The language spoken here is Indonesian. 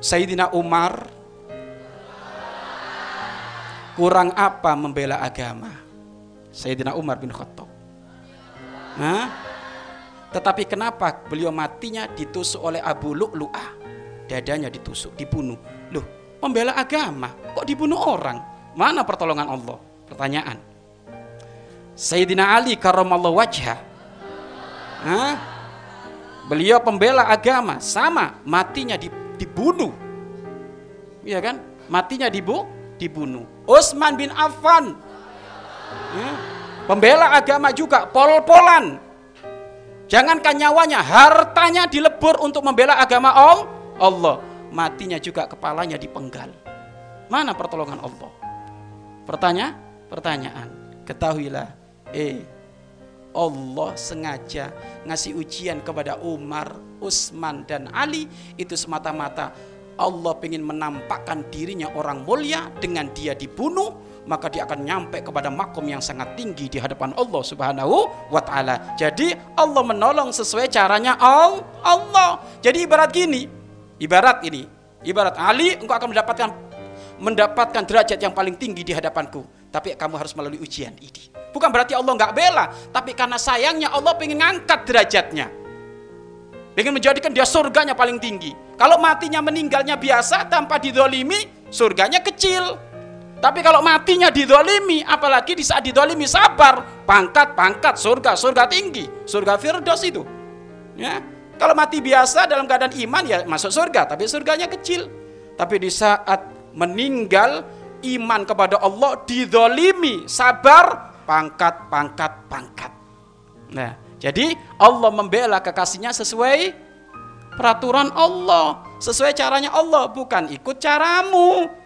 Sayyidina Umar kurang apa membela agama? Sayyidina Umar bin Khattab. Hah? Tetapi kenapa beliau matinya ditusuk oleh Abu Lu'lu'ah? Dadanya ditusuk, dibunuh. Loh, membela agama kok dibunuh orang? Mana pertolongan Allah? Pertanyaan. Sayyidina Ali karramallahu wajhah. Hah? Beliau pembela agama, sama matinya dibunuh. Iya kan? Matinya dibu dibunuh. Utsman bin Affan. Hah? Pembela agama juga, pol-polan. Jangankan nyawanya, hartanya dilebur untuk membela agama Allah. Matinya juga kepalanya dipenggal. Mana pertolongan Allah? Pertanyaan, pertanyaan. Ketahuilah, eh Allah sengaja ngasih ujian kepada Umar, Utsman dan Ali itu semata-mata Allah ingin menampakkan dirinya orang mulia dengan dia dibunuh maka dia akan nyampe kepada makom yang sangat tinggi di hadapan Allah Subhanahu wa taala. Jadi Allah menolong sesuai caranya Allah. Jadi ibarat gini, ibarat ini, ibarat Ali engkau akan mendapatkan mendapatkan derajat yang paling tinggi di hadapanku. Tapi kamu harus melalui ujian ini. Bukan berarti Allah nggak bela, tapi karena sayangnya Allah pengen ngangkat derajatnya. Pengen menjadikan dia surganya paling tinggi. Kalau matinya meninggalnya biasa tanpa didolimi, surganya kecil. Tapi kalau matinya didolimi, apalagi di saat didolimi sabar, pangkat, pangkat, surga, surga tinggi, surga firdaus itu. Ya, kalau mati biasa dalam keadaan iman ya masuk surga, tapi surganya kecil. Tapi di saat meninggal iman kepada Allah didolimi, sabar, pangkat, pangkat, pangkat. Nah, jadi Allah membela kekasihnya sesuai peraturan Allah, sesuai caranya Allah, bukan ikut caramu.